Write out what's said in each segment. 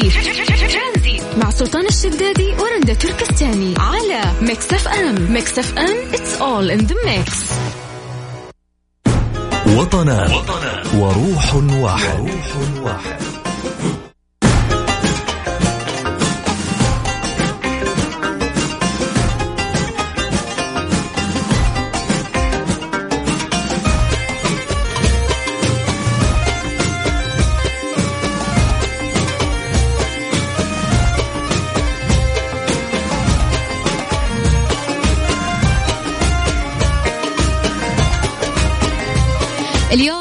ترانزيت مع سلطان الشدادي ورندا تركستاني على Mix FM Mix FM it's all in the mix. وطنا وروح واحد, وروح واحد.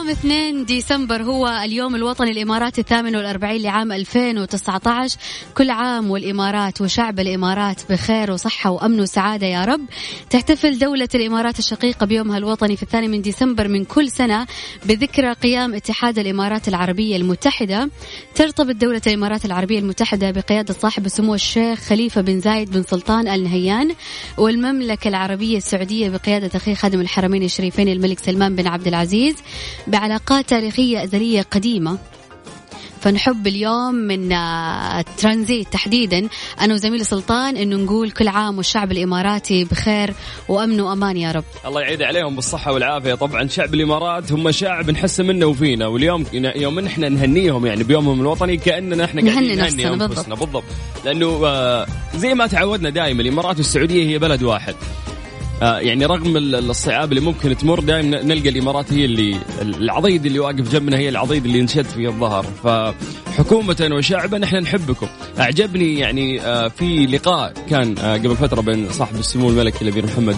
اليوم 2 ديسمبر هو اليوم الوطني الإماراتي الثامن والأربعين لعام 2019 كل عام والإمارات وشعب الإمارات بخير وصحة وأمن وسعادة يا رب. تحتفل دولة الإمارات الشقيقة بيومها الوطني في الثاني من ديسمبر من كل سنة بذكرى قيام اتحاد الإمارات العربية المتحدة. ترتبط دولة الإمارات العربية المتحدة بقيادة صاحب السمو الشيخ خليفة بن زايد بن سلطان آل نهيان والمملكة العربية السعودية بقيادة أخي خادم الحرمين الشريفين الملك سلمان بن عبد العزيز. بعلاقات تاريخية أزلية قديمة فنحب اليوم من آه، ترانزيت تحديدا أنا وزميلي سلطان إنه نقول كل عام والشعب الإماراتي بخير وأمن وأمان يا رب. الله يعيد عليهم بالصحة والعافية طبعا شعب الإمارات هم شعب نحس منه وفينا واليوم يوم إحنا نهنيهم يعني بيومهم الوطني كأننا إحنا قاعدين نهني نهني أنفسنا بالضبط. بالضبط لأنه آه، زي ما تعودنا دائما الإمارات والسعودية هي بلد واحد. آه، يعني رغم الصعاب اللي ممكن تمر دائما نلقى الإمارات هي اللي العضيد اللي واقف جنبنا هي العضيد اللي انشد في الظهر. فحكومة وشعبا إحنا نحبكم. أعجبني يعني آه، في لقاء كان آه، قبل فترة بين صاحب السمو الملكي الأمير محمد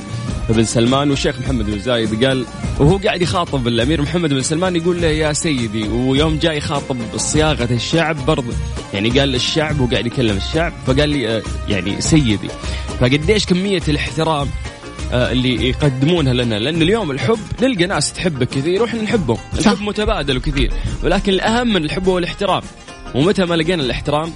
بن سلمان والشيخ محمد بن زايد. قال وهو قاعد يخاطب الأمير محمد بن سلمان يقول له يا سيدي ويوم جاي يخاطب صياغة الشعب برضه يعني قال للشعب وقاعد يكلم الشعب فقال لي يعني سيدي فقديش كمية الاحترام اللي يقدمونها لنا. لأن اليوم الحب نلقى ناس تحبك كثير وإحنا نحبهم الحب متبادل وكثير ولكن الأهم من الحب هو الاحترام. ومتى ما لقينا الاحترام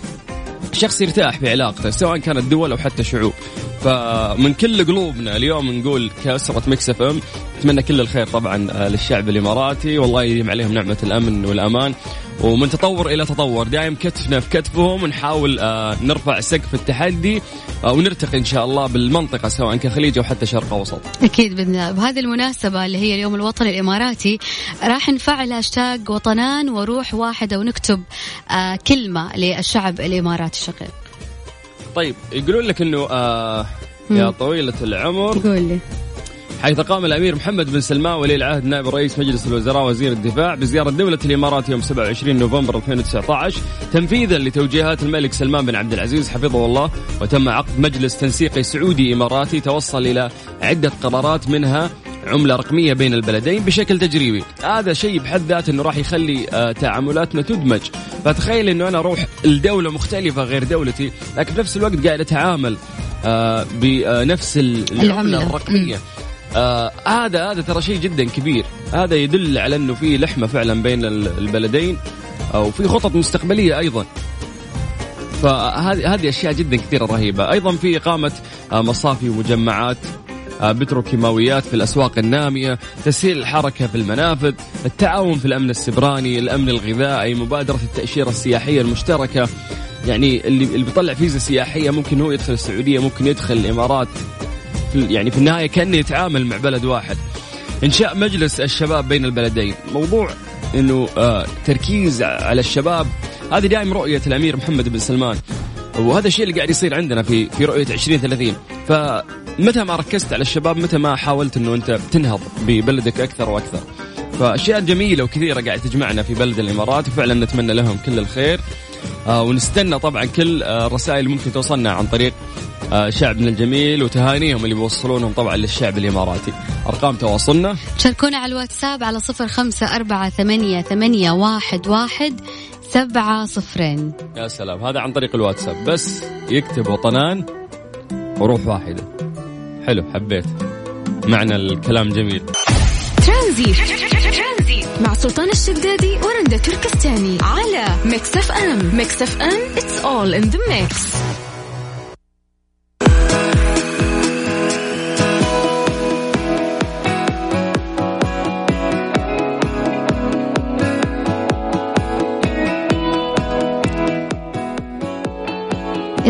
شخص يرتاح في علاقته سواء كانت دول أو حتى شعوب. فمن كل قلوبنا اليوم نقول كأسرة Mix FM. نتمنى كل الخير طبعا آه، للشعب الإماراتي. والله يديم عليهم نعمة الأمن والأمان. ومن تطور إلى تطور. دائم كتفنا في كتفهم. ونحاول آه، نرفع سقف التحدي آه، ونرتقي إن شاء الله بالمنطقة سواء كخليج أو حتى شرق أوسط. أكيد بإذن الله، بهذه المناسبة اللي هي اليوم الوطني الإماراتي راح نفعل هاشتاج وطنان وروح واحدة ونكتب كلمة للشعب الإماراتي الشقيق. طيب يقولون لك إنه آه يا طويلة العمر. قول لي. حيث قام الأمير محمد بن سلمان ولي العهد نائب رئيس مجلس الوزراء وزير الدفاع بزيارة دولة الإمارات يوم 27 نوفمبر 2019 تنفيذا لتوجيهات الملك سلمان بن عبد العزيز حفظه الله وتم عقد مجلس تنسيقي سعودي إماراتي توصل إلى عدة قرارات منها عملة رقمية بين البلدين بشكل تجريبي. هذا شيء بحد ذاته أنه راح يخلي آه، تعاملاتنا تدمج. فتخيل أنه أنا أروح لدولة مختلفة غير دولتي لكن بنفس الوقت قاعد أتعامل آه، بنفس العملة الرقمية. آه هذا هذا ترى شيء جدا كبير. هذا يدل على إنه في لحمة فعلا بين البلدين أو في خطط مستقبلية أيضا. فهذه هذه أشياء جدا كثيرة رهيبة. أيضا في إقامة مصافي ومجمعات آه، بتروكيماويات في الأسواق النامية تسهيل الحركة في المنافذ التعاون في الأمن السبراني الأمن الغذائي مبادرة التأشيرة السياحية المشتركة. يعني اللي اللي بيطلع فيزا سياحية ممكن هو يدخل السعودية ممكن يدخل الإمارات. في يعني في النهاية كأنه يتعامل مع بلد واحد. إنشاء مجلس الشباب بين البلدين. موضوع إنه آه تركيز على الشباب. هذه دائما رؤية الأمير محمد بن سلمان. وهذا الشيء اللي قاعد يصير عندنا في في رؤية 2030 ف متى ما ركزت على الشباب متى ما حاولت إنه أنت تنهض ببلدك أكثر وأكثر. فأشياء جميلة وكثيرة قاعد تجمعنا في بلد الإمارات. وفعلا نتمنى لهم كل الخير. آه ونستنى طبعا كل آه الرسائل اللي ممكن توصلنا عن طريق آه شعبنا الجميل وتهانيهم اللي بيوصلونهم طبعا للشعب الإماراتي. أرقام تواصلنا. شاركونا على الواتساب على صفر خمسة أربعة ثمانية, ثمانية واحد, واحد سبعة صفرين. يا سلام. هذا عن طريق الواتساب. بس يكتب وطنان وروح واحدة. حلو حبيت. معنى الكلام جميل. ترانزيت مع سلطان الشدادي ورندا تركستاني على Mix FM. Mix FM it's all in the mix.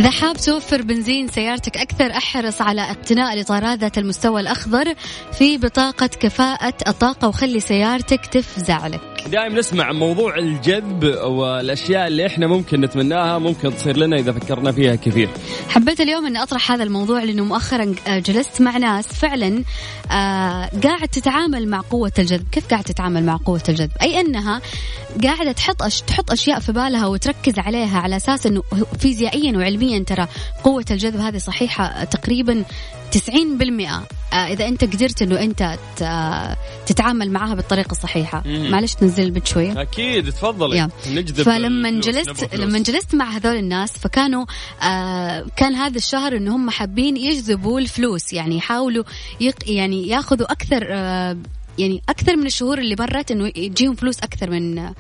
إذا حاب توفر بنزين سيارتك أكثر أحرص على اقتناء الإطارات ذات المستوى الأخضر في بطاقة كفاءة الطاقة وخلي سيارتك تفزع لك. دائما نسمع موضوع الجذب والأشياء اللي إحنا ممكن نتمناها ممكن تصير لنا إذا فكرنا فيها كثير. حبيت اليوم إني أطرح هذا الموضوع لأنه مؤخرا آه، جلست مع ناس فعلا آه قاعد تتعامل مع قوة الجذب، كيف قاعد تتعامل مع قوة الجذب؟ أي أنها قاعدة تحط أش... تحط أشياء في بالها وتركز عليها على أساس إنه فيزيائيا وعلميا ترى قوة الجذب هذه صحيحة تقريبا 90% آه، إذا أنت قدرت إنه أنت تتعامل معها بالطريقة الصحيحة. معلش تنزل البيت شوية. أكيد تفضلي. نجذب فلما جلست لما جلست مع هذول الناس فكانوا آه كان هذا الشهر ان هم حابين يجذبوا الفلوس. يعني يحاولوا يق يعني ياخذوا أكثر آه يعني أكثر من الشهور اللي مرت إنه يجيهم فلوس أكثر من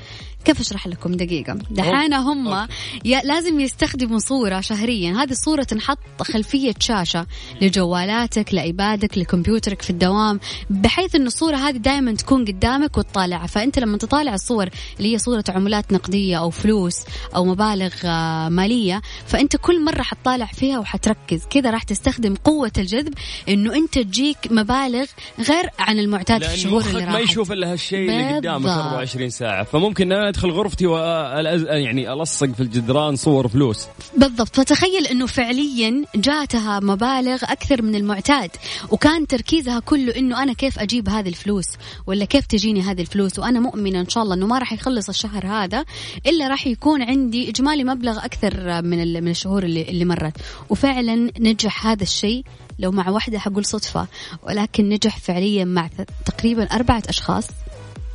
كيف أشرح لكم دقيقة؟ دحين هم لازم يستخدموا صورة شهريا. هذه الصورة تنحط خلفية شاشة لجوالاتك لعبادك لكمبيوترك في الدوام بحيث إن الصورة هذه دائما تكون قدامك وتطالعها. فأنت لما تطالع الصور اللي هي صورة عملات نقدية أو فلوس أو مبالغ آه، مالية فأنت كل مرة حتطالع فيها وحتركز. كذا راح تستخدم قوة الجذب إنه أنت تجيك مبالغ غير عن المعتاد في الشهور اللي راحت. ما يشوف إلا هالشيء اللي قدامك 24 ساعة. فممكن ادخل غرفتي وألز... يعني ألصق في الجدران صور فلوس. بالضبط. فتخيل إنه فعليا جاتها مبالغ أكثر من المعتاد وكان تركيزها كله إنه أنا كيف أجيب هذه الفلوس؟ ولا كيف تجيني هذه الفلوس؟ وأنا مؤمنة إن شاء الله إنه ما راح يخلص الشهر هذا إلا راح يكون عندي إجمالي مبلغ أكثر من من الشهور اللي اللي مرت. وفعلا نجح هذا الشيء لو مع واحدة حقول صدفة ولكن نجح فعليا مع تقريبا أربعة أشخاص.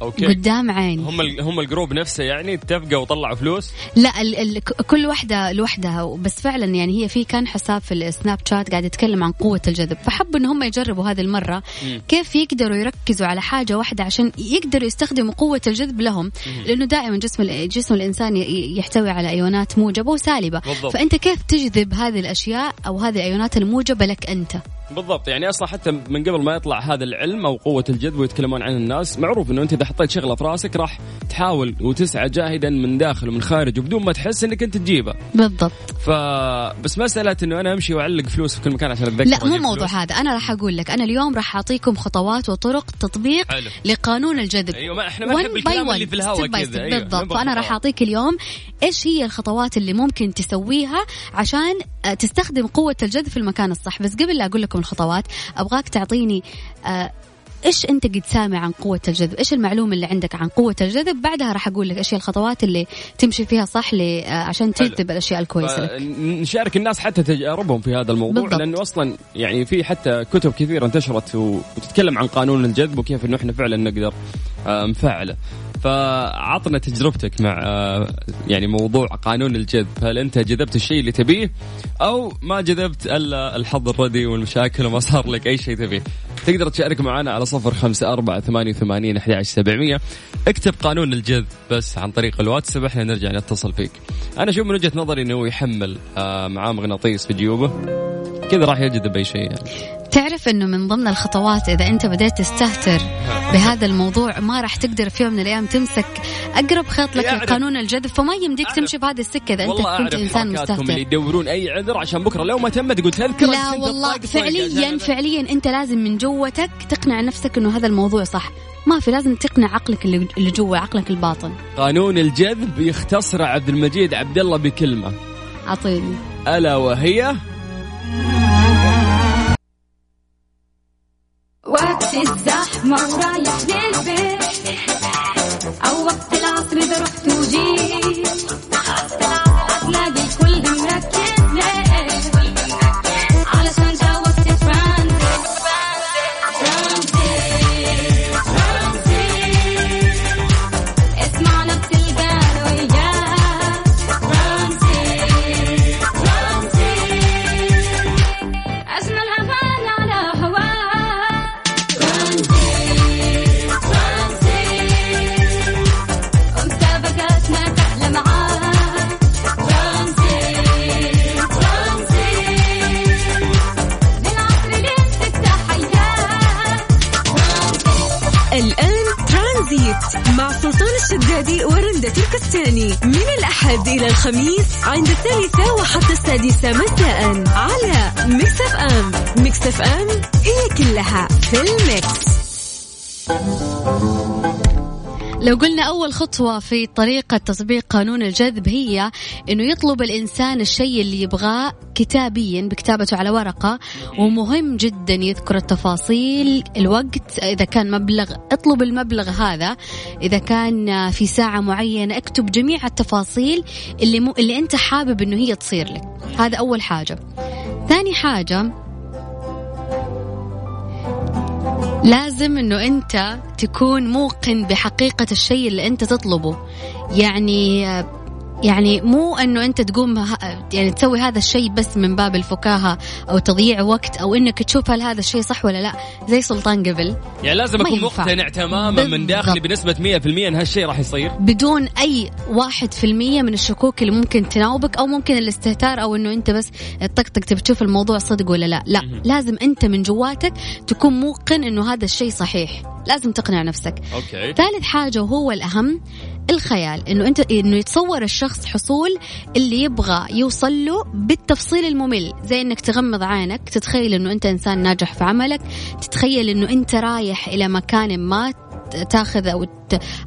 okay. قدام عيني هم هم ال group نفسه يعني اتفقوا وطلعوا فلوس؟ لا ال ال كل واحدة لوحدها بس فعلا يعني هي في كان حساب في السناب شات قاعد يتكلم عن قوة الجذب فحبوا إن هم يجربوا هذه المرة م. كيف يقدروا يركزوا على حاجة واحدة عشان يقدروا يستخدموا قوة الجذب لهم م. لأنه دائما جسم جسم الإنسان يحتوي على أيونات موجبة وسالبة بالضبط. فأنت كيف تجذب هذه الأشياء أو هذه الأيونات الموجبة لك أنت؟ بالضبط. يعني أصلا حتى من قبل ما يطلع هذا العلم أو قوة الجذب ويتكلمون عنه الناس معروف إنه أنت إذا حطيت شغلة في رأسك راح تحاول وتسعى جاهدا من داخل ومن خارج وبدون ما تحس إنك أنت تجيبها بالضبط. فبس مساله إنه أنا أمشي وأعلق فلوس في كل مكان عشان أتذكر لا مو موضوع هذا. أنا راح أقول لك أنا اليوم راح أعطيكم خطوات وطرق تطبيق حلو. لقانون الجذب. أيوه ما إحنا ما نحب الكلام اللي في الهواء كذا. أيوة. بالضبط. فانا راح أعطيك اليوم إيش هي الخطوات اللي ممكن تسويها عشان تستخدم قوة الجذب في المكان الصح. بس قبل لا أقول لكم الخطوات أبغاك تعطيني آه إيش أنت قد سامع عن قوة الجذب؟ إيش المعلومة اللي عندك عن قوة الجذب؟ بعدها راح أقول لك إيش هي الخطوات اللي تمشي فيها صح. آه، عشان تجذب الأشياء الكويسة لك. نشارك الناس حتى تجاربهم في هذا الموضوع بالضبط. لأنه أصلا يعني في حتى كتب كثيرة انتشرت وتتكلم عن قانون الجذب وكيف إنه إحنا فعلا نقدر آه، نفعله. فعطنا تجربتك مع آه، يعني موضوع قانون الجذب. هل انت جذبت الشيء اللي تبيه؟ أو ما جذبت إلا الحظ الردي والمشاكل وما صار لك أي شيء تبيه. تقدر تشارك معنا على صفر خمسة أربعة ثمانية وثمانين أحد سبعمية. اكتب قانون الجذب بس عن طريق الواتساب إحنا نرجع نتصل فيك. أنا أشوف من وجهة نظري أنه يحمل آه، معاه مغناطيس في جيوبه. كذا راح يجذب أي شيء يعني. تعرف إنه من ضمن الخطوات إذا أنت بديت تستهتر بهذا الموضوع ما راح تقدر في يوم من الأيام تمسك أقرب خيط لك لقانون الجذب فما يمديك تمشي بهذه السكة إذا أنت كنت إنسان مستهتر. اللي يدورون أي عذر عشان بكرة لو ما تمت تقول تذكر لا والله فعليا فعليا أنت لازم من جوتك تقنع نفسك إنه هذا الموضوع صح. ما في لازم تقنع عقلك اللي جوا عقلك الباطن. قانون الجذب يختصر عبد المجيد عبد الله بكلمة. اعطيني ألا وهي؟ Moksha الأحد إلى الخميس عند الثالثة وحتى السادسة مساء على Mix FM. Mix FM it's all in the mix. لو قلنا أول خطوة في طريقة تطبيق قانون الجذب هي أنه يطلب الإنسان الشيء اللي يبغاه كتابيا بكتابته على ورقة ومهم جدا يذكر التفاصيل الوقت إذا كان مبلغ اطلب المبلغ هذا. إذا كان في ساعة معينة اكتب جميع التفاصيل اللي, مو اللي أنت حابب أنه هي تصير لك. هذا أول حاجة. ثاني حاجة لازم إنه أنت تكون موقن بحقيقة الشيء اللي أنت تطلبه. يعني يعني مو إنه أنت تقوم يعني تسوي هذا الشيء بس من باب الفكاهة أو تضييع وقت أو إنك تشوف هل هذا الشيء صح ولا لا. زي سلطان قبل. يعني لازم أكون ينفع. مقتنع تماما من داخلي. بنسبة 100% إن هالشيء راح يصير. بدون أي واحد في المية من الشكوك اللي ممكن تناوبك أو ممكن الاستهتار أو إنه أنت بس تطقطق تبي تشوف الموضوع صدق ولا لا. لا لازم أنت من جواتك تكون موقن إنه هذا الشيء صحيح. لازم تقنع نفسك. أوكي. ثالث حاجة وهو الأهم الخيال إنه أنت إنه يتصور الشخص حصول اللي يبغى يوصل له بالتفصيل الممل زي إنك تغمض عينك تتخيل إنه أنت إنسان ناجح في عملك تتخيل إنه أنت رايح إلى مكان ما تاخذ أو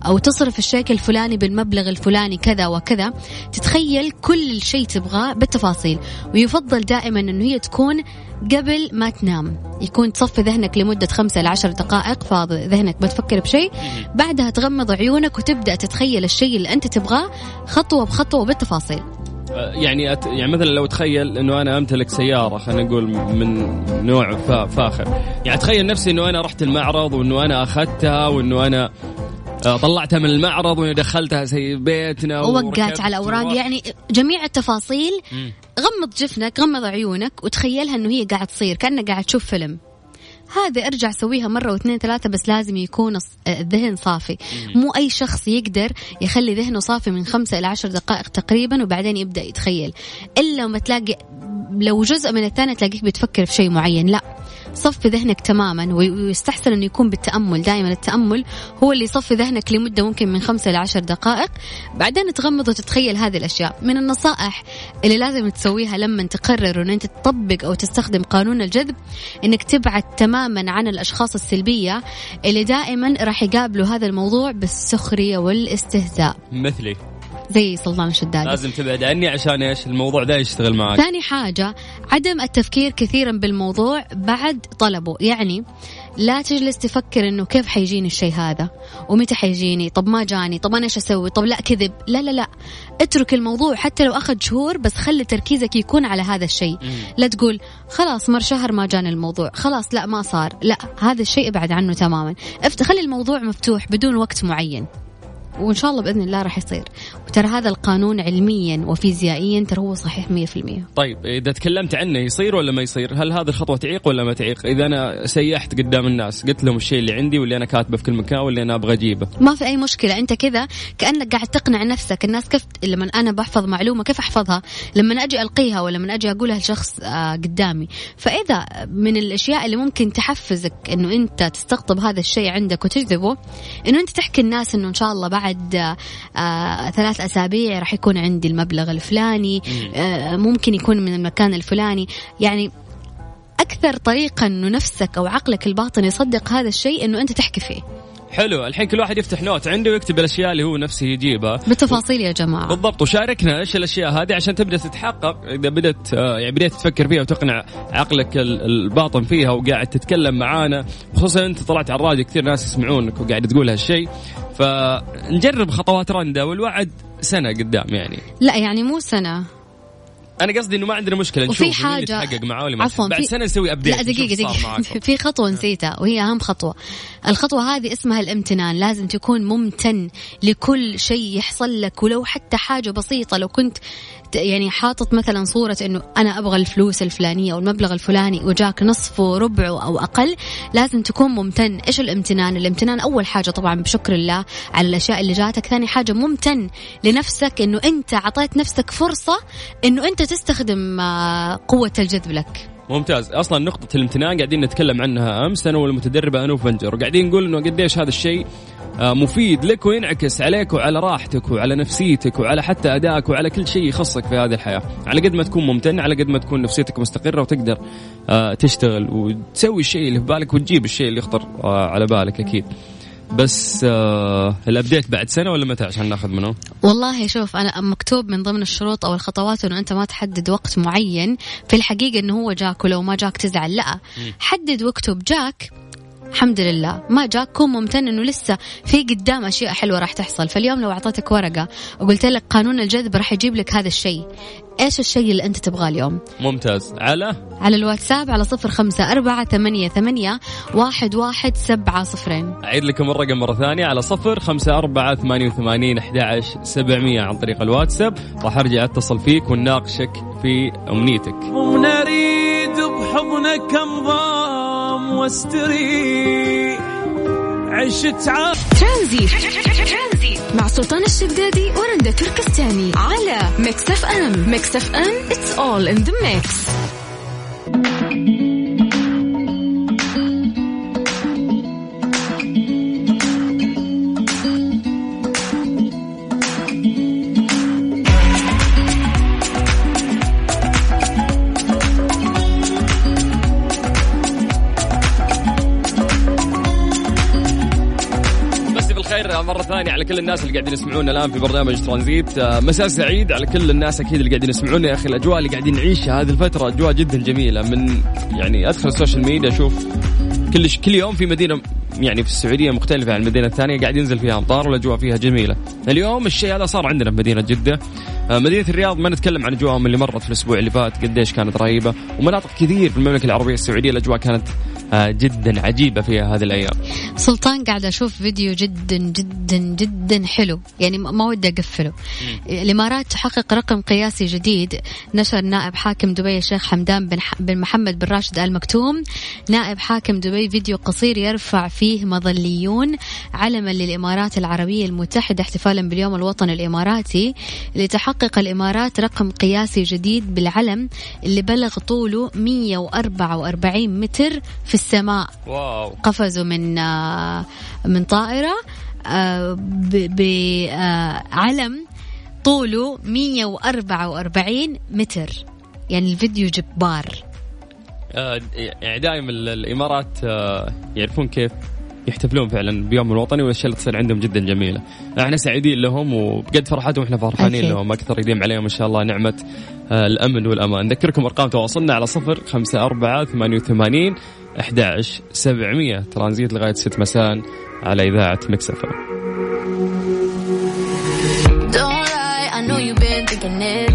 أو تصرف الشيء الفلاني بالمبلغ الفلاني كذا وكذا تتخيل كل شيء تبغاه بالتفاصيل ويفضل دائما إنه هي تكون قبل ما تنام. يكون تصفي ذهنك لمدة خمسة إلى عشر دقائق فاضي ذهنك ما تفكر بشيء بعدها تغمض عيونك وتبدأ تتخيل الشيء اللي أنت تبغاه خطوة بخطوة وبالتفاصيل آه، يعني أت... يعني مثلا لو تخيل إنه أنا أمتلك سيارة خلينا نقول من نوع فا... فاخر. يعني أتخيل نفسي إنه أنا رحت المعرض وإنه أنا أخذتها وإنه أنا آه، طلعتها من المعرض وإني دخلتها زي بيتنا ووقعت على ورحت. يعني جميع التفاصيل. غمض جفنك غمض عيونك وتخيلها أنه هي قاعد تصير كأنك قاعد تشوف فيلم. هذا أرجع سويها مرة واثنين ثلاثة بس لازم يكون الذهن صافي. مو أي شخص يقدر يخلي ذهنه صافي من خمسة إلى عشر دقائق تقريبا وبعدين يبدأ يتخيل. إلا ما تلاقي لو جزء من الثانية تلاقيك بتفكر في شيء معين لا. صفي ذهنك تماما وي- ويستحسن إنه يكون بالتأمل. دائما التأمل هو اللي يصفي ذهنك لمدة ممكن من خمسة لعشر دقائق. بعدين تغمض وتتخيل هذه الأشياء. من النصائح اللي لازم تسويها لما تقرر ان أنت تطبق أو تستخدم قانون الجذب إنك تبعد تماما عن الأشخاص السلبية اللي دائما راح يقابلوا هذا الموضوع بالسخرية والإستهزاء. مثلي. زي سلطان الشدادي. لازم تبعد عني عشان إيش؟ الموضوع ده يشتغل معك. ثاني حاجة عدم التفكير كثيرا بالموضوع بعد طلبه. يعني لا تجلس تفكر إنه كيف حيجيني الشيء هذا؟ ومتى حيجيني؟ طب ما جاني؟ طب أنا إيش أسوي؟ طب لا كذب. لا لا لا. اترك الموضوع حتى لو أخذ شهور بس خلي تركيزك يكون على هذا الشيء. لا تقول خلاص مر شهر ما جاني الموضوع. خلاص لا ما صار. لا هذا الشيء ابعد عنه تماما. خلي الموضوع مفتوح بدون وقت معين. وإن شاء الله بإذن الله راح يصير وترى هذا القانون علميا وفيزيائيا ترى هو صحيح 100% طيب إذا تكلمت عنه يصير ولا ما يصير؟ هل هذه الخطوه تعيق ولا ما تعيق؟ إذا أنا سيحت قدام الناس قلت لهم الشيء اللي عندي واللي أنا كاتبه في كل مكان واللي أنا أبغى أجيبه. ما في أي مشكلة أنت كذا كأنك قاعد تقنع نفسك الناس كيف لما أنا بحفظ معلومة كيف أحفظها لما أجي ألقيها ولا لما أجي أقولها لشخص آه، قدامي فإذا من الأشياء اللي ممكن تحفزك إنه أنت تستقطب هذا الشيء عندك وتجذبه إنه أنت تحكي الناس إنه إن شاء الله بعد آه، آه ثلاث أسابيع راح يكون عندي المبلغ الفلاني آه ممكن يكون من المكان الفلاني. يعني أكثر طريقة إنه نفسك أو عقلك الباطن يصدق هذا الشيء إنه أنت تحكي فيه. حلو. الحين كل واحد يفتح نوت عنده ويكتب الأشياء اللي هو نفسه يجيبها. بالتفاصيل يا جماعة. بالضبط. وشاركنا إيش الأشياء هذه عشان تبدأ تتحقق. إذا بدأت آه، يعني بديت تفكر فيها وتقنع عقلك ال- الباطن فيها وقاعد تتكلم معانا. خصوصا أنت طلعت على الراديو كثير ناس يسمعونك وقاعد تقول هالشيء. فنجرب خطوات رندا والوعد سنة قدام يعني. لا يعني مو سنة. أنا قصدي إنه ما عندنا مشكلة نشوف وفي حاجة تحقق معاه ولا عفوا بعد سنة نسوي ابديت لا دقيقة معاكم. في خطوة نسيتها وهي أهم خطوة. الخطوة هذه اسمها الامتنان. لازم تكون ممتن لكل شيء يحصل لك ولو حتى حاجة بسيطة. لو كنت يعني حاطط مثلا صورة إنه أنا أبغى الفلوس الفلانية أو المبلغ الفلاني وجاك نصفه ربعه أو أقل لازم تكون ممتن. إيش الامتنان؟ الامتنان أول حاجة طبعا بشكر الله على الأشياء اللي جاتك. ثاني حاجة ممتن لنفسك إنه أنت أعطيت نفسك فرصة إنه أنت تستخدم آه، قوة الجذب لك. ممتاز. أصلا نقطة الامتنان قاعدين نتكلم عنها أمس أنا والمتدربة أنوف بنجر. وقاعدين نقول إنه قديش هذا الشيء مفيد لك وينعكس عليك وعلى راحتك وعلى نفسيتك وعلى حتى أدائك وعلى كل شيء يخصك في هذه الحياة. على قد ما تكون ممتن على قد ما تكون نفسيتك مستقرة وتقدر آه، تشتغل وتسوي الشيء اللي في بالك وتجيب الشيء اللي يخطر آه، على بالك أكيد. بس آه ال update بعد سنة ولا متى عشان ناخذ منه؟ والله شوف أنا مكتوب من ضمن الشروط أو الخطوات إنه أنت ما تحدد وقت معين. في الحقيقة إنه هو جاك ولو ما جاك تزعل لأ. حدد واكتب جاك الحمد لله. ما جاك؟ كون ممتن إنه لسه في قدام أشياء حلوة راح تحصل. فاليوم لو أعطيتك ورقة وقلت لك قانون الجذب راح يجيب لك هذا الشيء. إيش الشيء اللي أنت تبغاه اليوم؟ ممتاز. على؟ على الواتساب على صفر خمسة أربعة ثمانية, ثمانية واحد, واحد سبعة صفرين. أعيد لكم الرقم مرة ثانية على صفر خمسة أربعة ثمانية وثمانين أحد سبعمية عن طريق الواتساب. راح أرجع أتصل فيك ونناقشك في أمنيتك. ونريد بحضنك انضام واستريح عشت عام ترانزيت مع سلطان الشدادي ورندا تركستاني. على Mix FM. Mix FM it's all in the mix. مسي بالخير مرة ثانية على كل الناس اللي قاعدين يسمعونا الآن في برنامج ترانزيت. آه، مساء سعيد على كل الناس أكيد اللي قاعدين يسمعونا يا أخي. الأجواء اللي قاعدين نعيشها هذه الفترة أجواء جدا جميلة. من يعني أدخل ال social media أشوف كل كل يوم في مدينة يعني في السعودية مختلفة عن المدينة الثانية قاعد ينزل فيها أمطار والأجواء فيها جميلة. اليوم الشيء هذا صار عندنا في مدينة جدة. آه، مدينة الرياض ما نتكلم عن أجواءهم اللي مرت في الأسبوع اللي فات قديش كانت رهيبة ومناطق كثير في المملكة العربية السعودية الأجواء كانت آه، جدا عجيبة فيها هذه الأيام. سلطان قاعد أشوف فيديو جدا جدا جدا حلو. يعني ما ودي أقفله. الإمارات تحقق رقم قياسي جديد. نشر نائب حاكم دبي الشيخ حمدان بن. بن محمد بن راشد آل مكتوم. نائب حاكم دبي فيديو قصير يرفع فيه مظليون علما للإمارات العربية المتحدة احتفالا باليوم الوطني الإماراتي لتحقق الإمارات رقم قياسي جديد بالعلم اللي بلغ طوله 144 متر في السماء. واو. قفزوا من آه، من طائرة آه، بعلم طوله 144 متر. يعني الفيديو جبار. آه، يعني دائما ال- الإمارات آه، يعرفون كيف؟ يحتفلون فعلا بيوم الوطني والاشياء اللي تصير عندهم جدا جميلة. إحنا سعيدين لهم وبقد فرحتهم إحنا فرحانين أكيد. لهم أكثر يديم عليهم إن شاء الله نعمة آه، الأمن والأمان. نذكركم أرقام تواصلنا على صفر خمسة أربعة ثمانية وثمانين أحد عشر سبعمية ترانزيت لغاية ست مساء على إذاعة مكسفة. Don't lie, I know you've been thinking it.